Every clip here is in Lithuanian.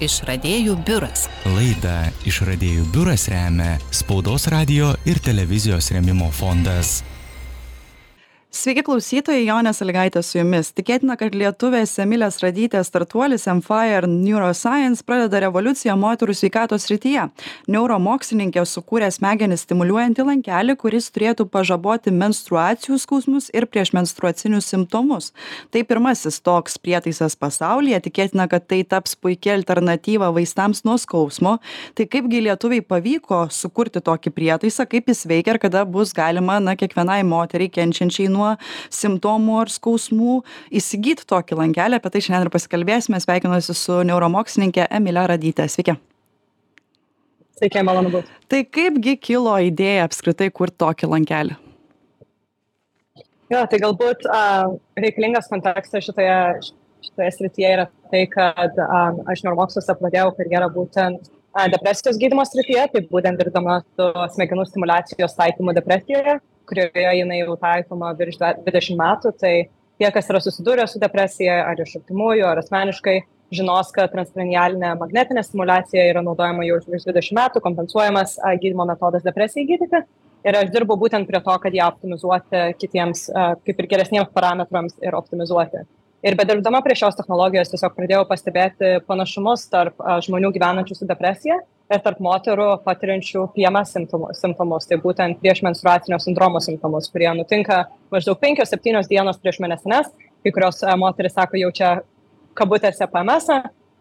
Išradėjų biuras. Laidą Išradėjų biuras remia Spaudos radio ir televizijos remimo fondas. Sveiki klausytojai, Jonė Saligaitė su jumis. Tikėtina, kad lietuvės Emilės Radytės startuolis Empire Neuroscience pradeda revoliuciją moterų sveikatos srityje. Neuromokslininkė sukūrė smegenį stimuliuojantį lankelį, kuris turėtų pažaboti menstruacijų skausmus ir priešmenstruacinius simptomus. Tai pirmasis toks prietaisas pasaulyje, tikėtina, kad tai taps puikia alternatyva vaistams nuo skausmo. Tai kaipgi lietuviai pavyko sukurti tokį prietaisą, kaip jis veikia ir kada bus galima, na, kiekvienai moteriai kenčiančiai nuo nuo simptomų ar skausmų įsigyti tokį lankelį apie tai šiandien ir pasikalbėsime sveikinuosi su neuromokslininke emile radyte sveiki Sveiki, malonu būti. Tai kaipgi kilo idėja apskritai kurti tokį lankelį? Jo, tai galbūt uh, reikalingas kontekstas šitoje, šitoje srityje yra tai, kad um, aš neuromoksluose pradėjau karjerą būtent depresijos gydymo srityje, tai būtent dirbdama su smegenų stimulacijos taikymu depresijoje kurioje jinai jau taikoma virš 20 metų, tai tie, kas yra susidūrę su depresija, ar iš artimųjų, ar asmeniškai, žinos, kad transcranialinė magnetinė stimulacija yra naudojama jau virš 20 metų, kompensuojamas gydymo metodas depresijai gydyti. Ir aš dirbu būtent prie to, kad ją optimizuoti kitiems, kaip ir geresniems parametrams ir optimizuoti. Ir bedirbdama prie šios technologijos tiesiog pradėjau pastebėti panašumus tarp žmonių gyvenančių su depresija ir tarp moterų patiriančių PMS simptomus, simptomus. Tai būtent prieš menstruacinio sindromo simptomus, kurie nutinka maždaug 5-7 dienos prieš mėnesines, kai kurios moteris sako jaučia kabutėse PMS,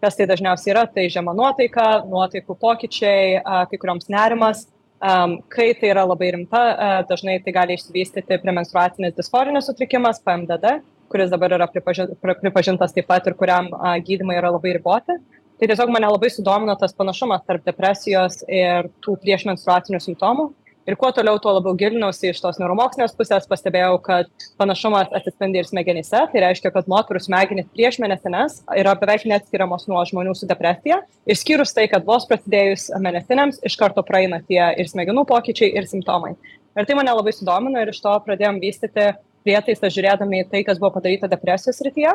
kas tai dažniausiai yra, tai žema nuotaika, nuotaikų pokyčiai, kai kurioms nerimas. Kai tai yra labai rimta, dažnai tai gali išsivystyti premenstruacinis disforinis sutrikimas, PMDD, kuris dabar yra pripažintas taip pat ir kuriam gydymai yra labai riboti. Tai tiesiog mane labai sudomino tas panašumas tarp depresijos ir tų priešmenstruacinių simptomų. Ir kuo toliau, tuo labiau gilinausi iš tos neuromokslinės pusės, pastebėjau, kad panašumas atsispindi ir smegenyse. Tai reiškia, kad moterų smegenys prieš mėnesines yra beveik neatskiriamos nuo žmonių su depresija. Išskyrus tai, kad vos prasidėjus mėnesinėms iš karto praeina tie ir smegenų pokyčiai, ir simptomai. Ir tai mane labai sudomino ir iš to pradėjom vystyti prietaisą žiūrėdami į tai, kas buvo padaryta depresijos srityje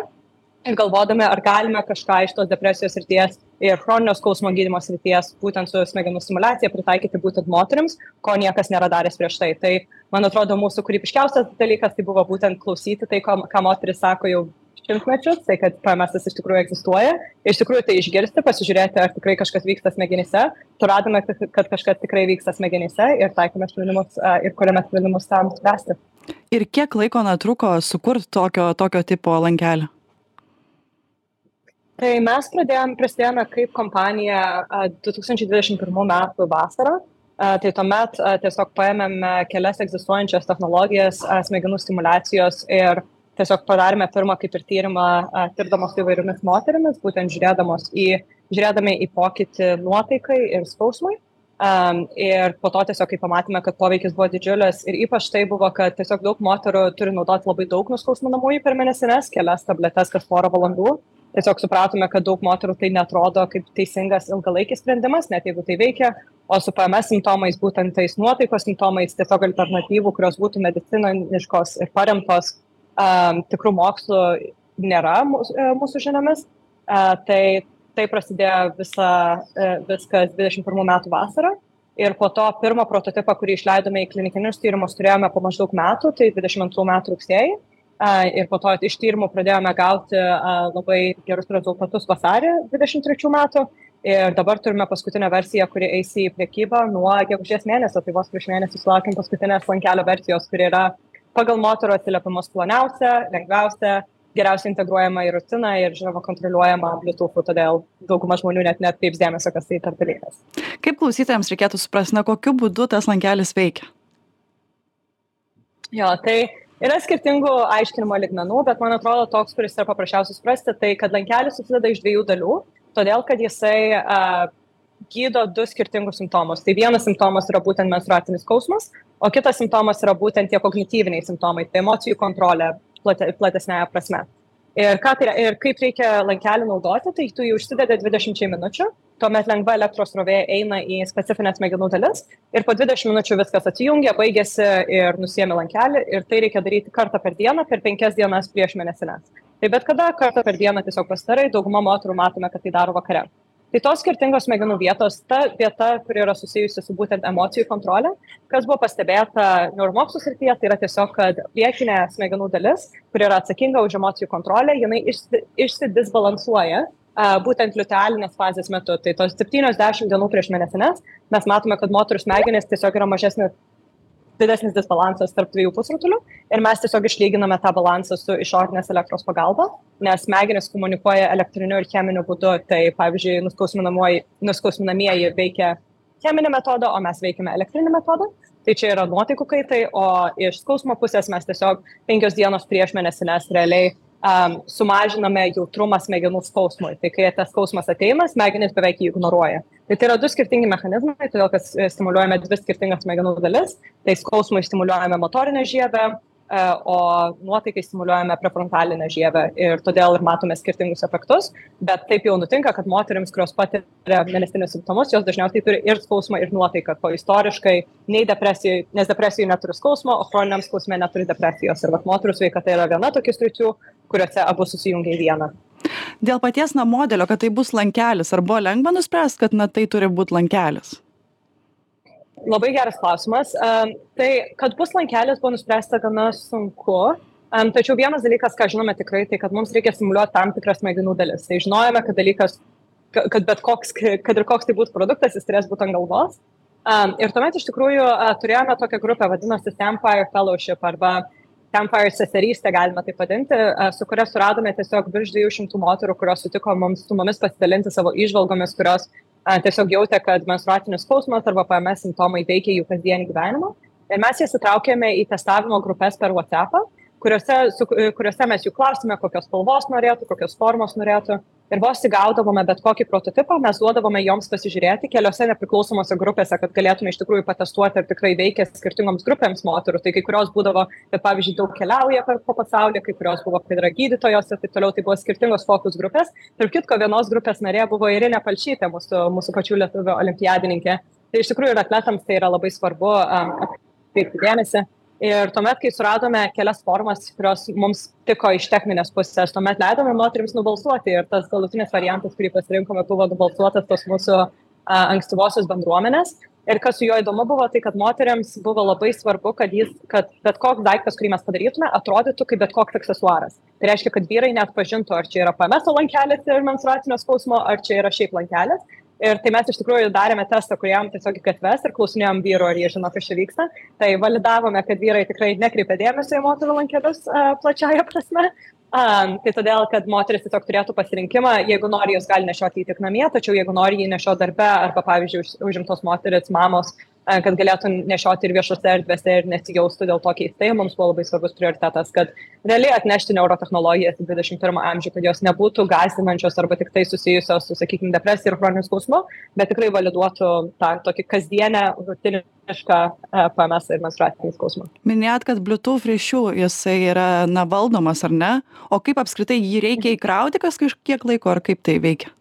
ir galvodami, ar galime kažką iš tos depresijos srities ir chroninio skausmo gydymo srities, būtent su smegenų stimulacija, pritaikyti būtent moteriams, ko niekas nėra daręs prieš tai. Tai, man atrodo, mūsų kūrybiškiausias dalykas tai buvo būtent klausyti tai, ką, ką moteris sako jau šimtmečius, tai kad PMS iš tikrųjų egzistuoja, iš tikrųjų tai išgirsti, pasižiūrėti, ar tikrai kažkas vyksta smegenyse, suradome, kad kažkas tikrai vyksta smegenyse ir taikome sprendimus ir kuriame sprendimus tam spręsti. Ir kiek laiko netruko sukurti tokio, tokio tipo lankelį? Tai mes pradėjome, prasidėjome kaip kompanija 2021 metų vasarą. Tai tuomet tiesiog paėmėme kelias egzistuojančias technologijas smegenų stimulacijos ir tiesiog padarėme pirmą kaip ir tyrimą, tirdamos įvairiomis moterimis, būtent žiūrėdamos į, žiūrėdami į pokytį nuotaikai ir skausmui. Um, ir po to tiesiog, kai pamatėme, kad poveikis buvo didžiulis ir ypač tai buvo, kad tiesiog daug moterų turi naudoti labai daug nuskausminamųjų per mėnesines, kelias tabletes kas porą valandų. Tiesiog supratome, kad daug moterų tai netrodo kaip teisingas ilgalaikis sprendimas, net jeigu tai veikia, o su PMS simptomais, būtent tais nuotaikos simptomais, tiesiog alternatyvų, kurios būtų mediciniškos ir paremtos um, tikrų mokslų nėra mūsų, e, mūsų žiniomis. Uh, tai tai prasidėjo visa, e, viskas 21 metų vasarą. Ir po to pirmą prototipą, kurį išleidome į klinikinius tyrimus, turėjome po maždaug metų, tai 22 metų rugsėjai. Ir po to iš tyrimų pradėjome gauti labai gerus rezultatus vasarį 23 metų. Ir dabar turime paskutinę versiją, kuri eis į priekybą nuo gegužės mėnesio. Tai vos prieš mėnesį sulaukėm paskutinės lankelio versijos, kuri yra pagal moterų atsiliepimus ploniausia, lengviausia, geriausiai integruojama į rutiną ir, žinoma, kontroliuojama Bluetooth, todėl dauguma žmonių net netkreips dėmesio, kas tai per dalykas. Kaip klausytojams reikėtų suprasti, na, kokiu būdu tas lankelis veikia? Jo, tai yra skirtingų aiškinimo ligmenų, bet man atrodo toks, kuris yra paprasčiausias suprasti, tai kad lankelis susideda iš dviejų dalių, todėl kad jisai uh, gydo du skirtingus simptomus. Tai vienas simptomas yra būtent menstruacinis skausmas, o kitas simptomas yra būtent tie kognityviniai simptomai, tai emocijų kontrolė, plate, platesnėje prasme. Ir, tai, ir kaip reikia lankelį naudoti, tai tu jį užsidedi 20 minučių, tuomet lengva elektros rovė eina į specifines smegenų dalis ir po 20 minučių viskas atsijungia, baigėsi ir nusiemi lankelį ir tai reikia daryti kartą per dieną, per penkias dienas prieš mėnesines. Tai bet kada kartą per dieną tiesiog pastarai, dauguma moterų matome, kad tai daro vakare. Tai tos skirtingos smegenų vietos, ta vieta, kuri yra susijusi su būtent emocijų kontrolė, kas buvo pastebėta neuromokslų srityje, tai yra tiesiog, kad priekinė smegenų dalis, kuri yra atsakinga už emocijų kontrolę, jinai išsi, išsidisbalansuoja būtent liutealinės fazės metu. Tai tos 70 dienų prieš mėnesinės mes matome, kad moterų smegenys tiesiog yra mažesnės didesnis disbalansas tarp dviejų pusrutulių ir mes tiesiog išlyginame tą balansą su išorinės elektros pagalba, nes smegenys komunikuoja elektriniu ir cheminiu būdu. Tai pavyzdžiui, nuskausminamieji veikia cheminį metodą, o mes veikiame elektrinį metodą. Tai čia yra nuotaikų kaitai, o iš skausmo pusės mes tiesiog penkios dienos prieš mėnesinės realiai um, sumažiname jautrumą smegenų skausmui. Tai kai tas skausmas ateina, smegenys beveik jį ignoruoja. Tai tai yra du skirtingi mechanizmai, todėl kad stimuliuojame dvi skirtingas smegenų dalis. Tai skausmui stimuliuojame motorinę žievę, E, o nuotaikai stimuliuojame prefrontalinę žievę ir todėl ir matome skirtingus efektus, bet taip jau nutinka, kad moteriams, kurios patiria mėnesinius simptomus, jos dažniausiai turi ir skausmą, ir nuotaiką, ko istoriškai nei depresijai, nes depresijai neturi skausmo, o chroniniam skausmė neturi depresijos. Ir vat moterų sveikata yra viena tokių sričių, kuriuose abu susijungia į vieną. Dėl paties na modelio, kad tai bus lankelis, ar buvo lengva nuspręsti, kad na tai turi būti lankelis? Labai geras klausimas. Tai, kad bus lankelis, buvo nuspręsta gana sunku. Tačiau vienas dalykas, ką žinome tikrai, tai kad mums reikia simuliuoti tam tikras smegenų dalis. Tai žinojame, kad dalykas, kad bet koks, kad ir koks tai būtų produktas, jis turės būti ant galvos. Ir tuomet iš tikrųjų turėjome tokią grupę, vadinosi Stampire Fellowship arba Stampire seserystė, galima tai vadinti, su kuria suradome tiesiog virš 200 moterų, kurios sutiko mums su mumis pasidalinti savo išvalgomis, kurios tiesiog jautė, kad menstruacinis skausmas arba PMS simptomai veikia jų kasdienį gyvenimą. Ir mes jas įtraukėme į testavimo grupės per WhatsApp, kuriuose, su, kuriuose mes jų klausime, kokios spalvos norėtų, kokios formos norėtų ir vos įgaudavome bet kokį prototipą, mes duodavome joms pasižiūrėti keliose nepriklausomose grupėse, kad galėtume iš tikrųjų patestuoti, ar tikrai veikia skirtingoms grupėms moterų. Tai kai kurios būdavo, kad pavyzdžiui, daug keliauja per po pasaulį, kai kurios buvo, kad yra gydytojos ir taip toliau, tai buvo skirtingos fokus grupės. Tarp kitko, vienos grupės narė buvo Irina Palčytė, mūsų, mūsų pačių lietuvių olimpiadininkė. Tai iš tikrųjų ir atletams tai yra labai svarbu um, atkreipti dėmesį. Ir tuomet, kai suradome kelias formas, kurios mums tiko iš techninės pusės, tuomet leidome moteriams nubalsuoti ir tas galutinis variantas, kurį pasirinkome, buvo nubalsuotas tos mūsų a, ankstyvosios bendruomenės. Ir kas su juo įdomu buvo, tai kad moteriams buvo labai svarbu, kad, jis, kad bet koks daiktas, kurį mes padarytume, atrodytų kaip bet koks aksesuaras. Tai reiškia, kad vyrai net pažintų, ar čia yra PMS lankelis ir menstruacinio skausmo, ar čia yra šiaip lankelis. Ir tai mes iš tikrųjų darėme testą, kuriam tiesiog į gatves ir klausinėjom vyru, ar jie žino, kas čia vyksta. Tai validavome, kad vyrai tikrai nekreipia dėmesio į moterų lankelius uh, plačiaja prasme. Um, tai todėl, kad moteris tiesiog turėtų pasirinkimą, jeigu nori, jos gali nešioti jį tik namie, tačiau jeigu nori jį nešioti darbe arba, pavyzdžiui, užimtos moteris, mamos, kad galėtų nešioti ir viešose erdvėse ir nesijaustų dėl to keistai. Mums buvo labai svarbus prioritetas, kad realiai atnešti neurotehnologijas į 21 amžių, kad jos nebūtų gazdinančios arba tik tai susijusios su, sakykime, depresija ir chroniniu skausmu, bet tikrai validuotų tą tokį kasdienę, rutinišką e, PMS ir menstruacinį skausmą. Minėjot, kad Bluetooth ryšių jisai yra na, valdomas ar ne, o kaip apskritai jį reikia įkrauti kas kažkiek laiko ar kaip tai veikia?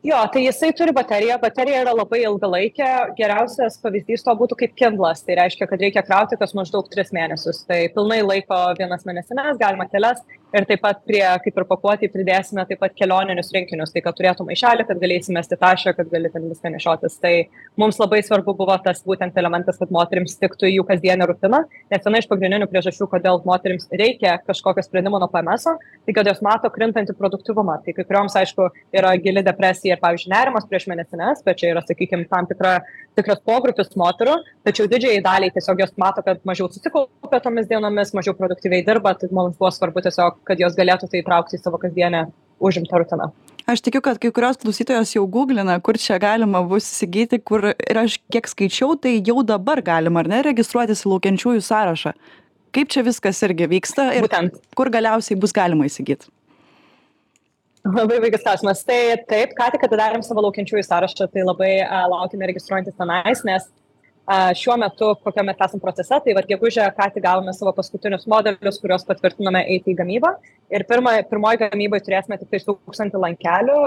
Jo, tai jisai turi bateriją, baterija yra labai ilgalaikė, geriausias pavyzdys to būtų kaip kindlas, tai reiškia, kad reikia krauti kas maždaug 3 mėnesius, tai pilnai laiko vienas mėnesines, galima kelias ir taip pat prie, kaip ir pakuotį, pridėsime taip pat kelioninius rinkinius, tai kad turėtum maišelį, kad galėsime mesti tašę, kad galėtum viską nešiotis. Tai mums labai svarbu buvo tas būtent elementas, kad moteriams tiktų į jų kasdienę rutiną, nes viena iš pagrindinių priežasčių, kodėl moteriams reikia kažkokio sprendimo nuo PMS, tai kad jos mato krintantį produktivumą. Tai kai kurioms, aišku, yra gili depresija ir, pavyzdžiui, nerimas prieš mėnesines, bet čia yra, sakykime, tam tikra, tikras pogrupis moterų, tačiau didžiai daliai tiesiog jos mato, kad mažiau susikaupia tomis dienomis, mažiau produktyviai dirba, tai mums buvo svarbu tiesiog, kad jos galėtų tai įtraukti į savo kasdienę užimtą rutiną. Aš tikiu, kad kai kurios klausytojos jau googlina, kur čia galima bus įsigyti, kur ir aš kiek skaičiau, tai jau dabar galima, ar ne, registruotis į laukiančiųjų sąrašą. Kaip čia viskas irgi vyksta ir Būtent. kur galiausiai bus galima įsigyti? Labai vaikas klausimas. Tai taip, ką tik atidarėm savo laukiančiųjų sąrašą, tai labai uh, laukime registruojantis tenais, nes šiuo metu, kokio mes esame procese, tai vad gegužė, ką tik gavome savo paskutinius modelius, kuriuos patvirtinome eiti į gamybą. Ir pirma, pirmoji gamybai turėsime tik tai tūkstantį lankelių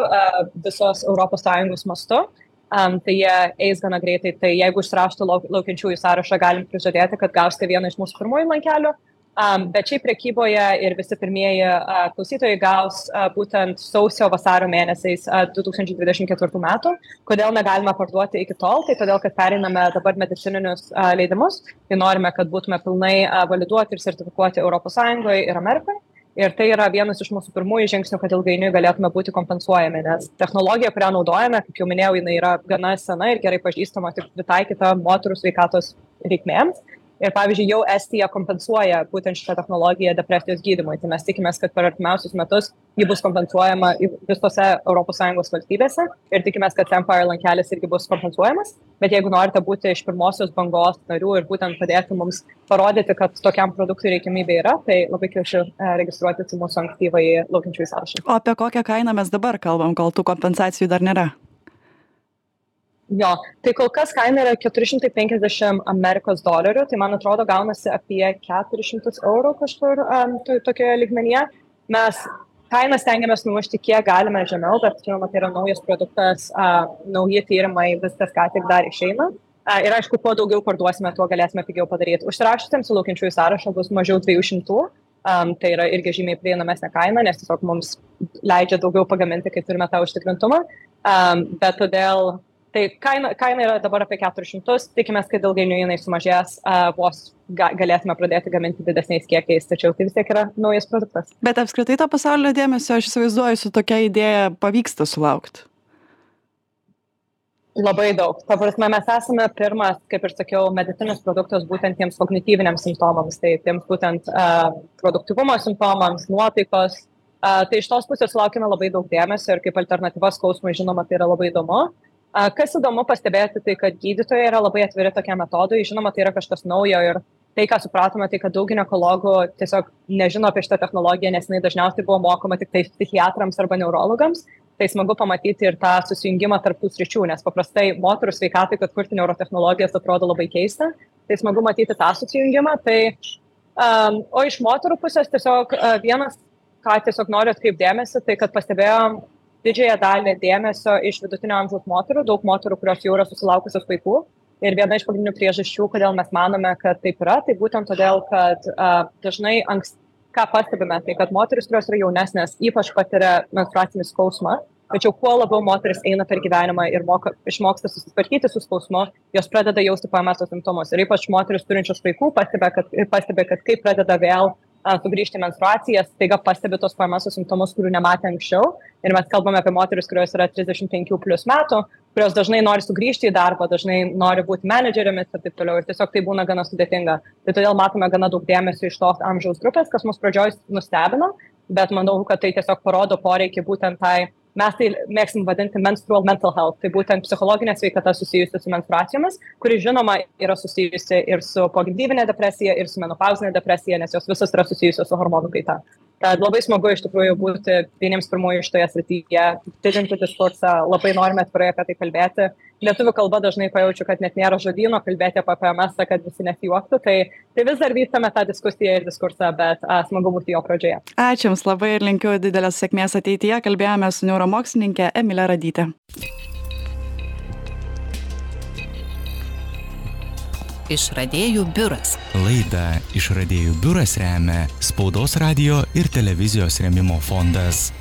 visos ES mastu. Um, tai jie eis gana greitai. Tai jeigu išraštų lauk, laukiančiųjų sąrašą, galim prižadėti, kad gausite vieną iš mūsų pirmųjų lankelių. Um, bet šiaip prekyboje ir visi pirmieji uh, klausytojai gaus uh, būtent sausio vasario mėnesiais uh, 2024 metų. Kodėl negalime parduoti iki tol? Tai todėl, kad pereiname dabar medicininius uh, leidimus, tai norime, kad būtume pilnai uh, validuoti ir sertifikuoti ES ir Amerikoje. Ir tai yra vienas iš mūsų pirmųjų žingsnių, kad ilgainiui galėtume būti kompensuojami, nes technologija, kurią naudojame, kaip jau minėjau, jinai yra gana sena ir gerai pažįstama, tik pritaikyta moterų sveikatos reikmėms ir pavyzdžiui jau estija kompensuoja būtent šitą technologiją depresijos gydymui. Tai mes tikimės kad per artimiausius metus ji bus kompensuojama visose europos sąjungos valstybėse. Ir tikimės kad empire lankelis irgi bus kompensuojamas. Bet jeigu norite būti iš pirmosios bangos narių ir būtent padėti mums parodyti kad tokiam produktui reikiamybė yra tai labai kviečiu e, registruotis į mūsų ankstyvąjį laukiančiųjų sąrašą. O apie kokią kainą mes dabar kalbam kol tų kompensacijų dar nėra Jo, tai kol kas kaina yra 450 Amerikos dolerių, tai man atrodo gaunasi apie 400 eurų kažkur um, to, tokioje ligmenyje. Mes kainą stengiamės numušti kiek galime žemiau, bet žinoma, tai yra naujas produktas, uh, nauji tyrimai, viskas ką tik dar išeina. Uh, ir aišku, kuo daugiau parduosime, tuo galėsime pigiau padaryti. Užsirašysiems į laukiančiųjų sąrašą bus mažiau 200. Um, tai yra irgi žymiai prieinamesnė kaina, nes tiesiog mums leidžia daugiau pagaminti, kai turime tą užtikrintumą. Um, bet todėl tai kaina kaina yra dabar apie keturis šimtus tikimės kad ilgainiui jinai sumažės a vos ga galėtume pradėti gaminti didesniais kiekiais tačiau tai vis tiek yra naujas produktas bet apskritai to pasaulinio dėmesio aš įsivaizduoju su tokia idėja pavyksta sulaukt Labai daug. Ta prasme, mes esame pirmas, kaip ir sakiau, medicininis produktas būtent tiems kognityviniams simptomams, tai tiems būtent uh, produktivumo simptomams, nuotaikos. Uh, tai iš tos pusės sulaukime labai daug dėmesio ir kaip alternatyva skausmui, žinoma, tai yra labai įdomu. Kas įdomu pastebėti, tai kad gydytojai yra labai atviri tokiam metodui, žinoma, tai yra kažkas naujo ir tai, ką supratome, tai kad daug gynekologų tiesiog nežino apie šitą technologiją, nes jinai dažniausiai buvo mokoma tik tai psichiatrams arba neurologams. Tai smagu pamatyti ir tą susijungimą tarp tų sričių, nes paprastai moterų sveikatai, kad kurti neurotehnologijas atrodo labai keista. Tai smagu matyti tą susijungimą. Tai, um, o iš moterų pusės tiesiog uh, vienas, ką tiesiog noriu atkreipdėmėsi, tai kad pastebėjom didžiąją dalį dėmesio iš vidutinio amžiaus moterų, daug moterų, kurios jau yra susilaukusios vaikų. Ir viena iš pagrindinių priežasčių, kodėl mes manome, kad taip yra, tai būtent todėl, kad uh, dažnai anksti, ką pastebime, tai kad moteris, kurios yra jaunesnės, ypač patiria menstruacinį skausmą, tačiau kuo labiau moteris eina per gyvenimą ir moka, išmoksta susitvarkyti su skausmu, jos pradeda jausti PMS simptomus. Ir ypač moteris turinčios vaikų pastebė, kad, pastebė, kad kai pradeda vėl sugrįžti menstruacijas, staiga pastebi tos PMS simptomus, kurių nematė anksčiau. Ir mes kalbame apie moteris, kurios yra 35 plus metų, kurios dažnai nori sugrįžti į darbą, dažnai nori būti menedžerėmis ir taip toliau. Ir tiesiog tai būna gana sudėtinga. Tai todėl matome gana daug dėmesio iš tos amžiaus grupės, kas mus pradžioj nustebino, bet manau, kad tai tiesiog parodo poreikį būtent tai mes tai mėgstam vadinti menstrual mental health, tai būtent psichologinė sveikata susijusi su menstruacijomis, kuri žinoma yra susijusi ir su pogimdyvinė depresija, ir su menopauzinė depresija, nes jos visos yra susijusios su hormonų kaita. Tad labai smagu iš tikrųjų būti vieniems pirmųjų šitoje srityje, didinti diskursą, labai norime atvirai apie tai kalbėti. Lietuvių kalba dažnai pajaučiu, kad net nėra žodyno kalbėti apie PMS, kad visi nesijuoktų, tai, tai vis dar vystame tą diskusiją ir diskursą, bet a, smagu būti jo pradžioje. Ačiū Jums labai ir linkiu didelės sėkmės ateityje. Kalbėjome su neuromokslininkė Emilė Radytė. Išradėjų biuras. Laida Išradėjų biuras remia Spaudos radio ir televizijos remimo fondas.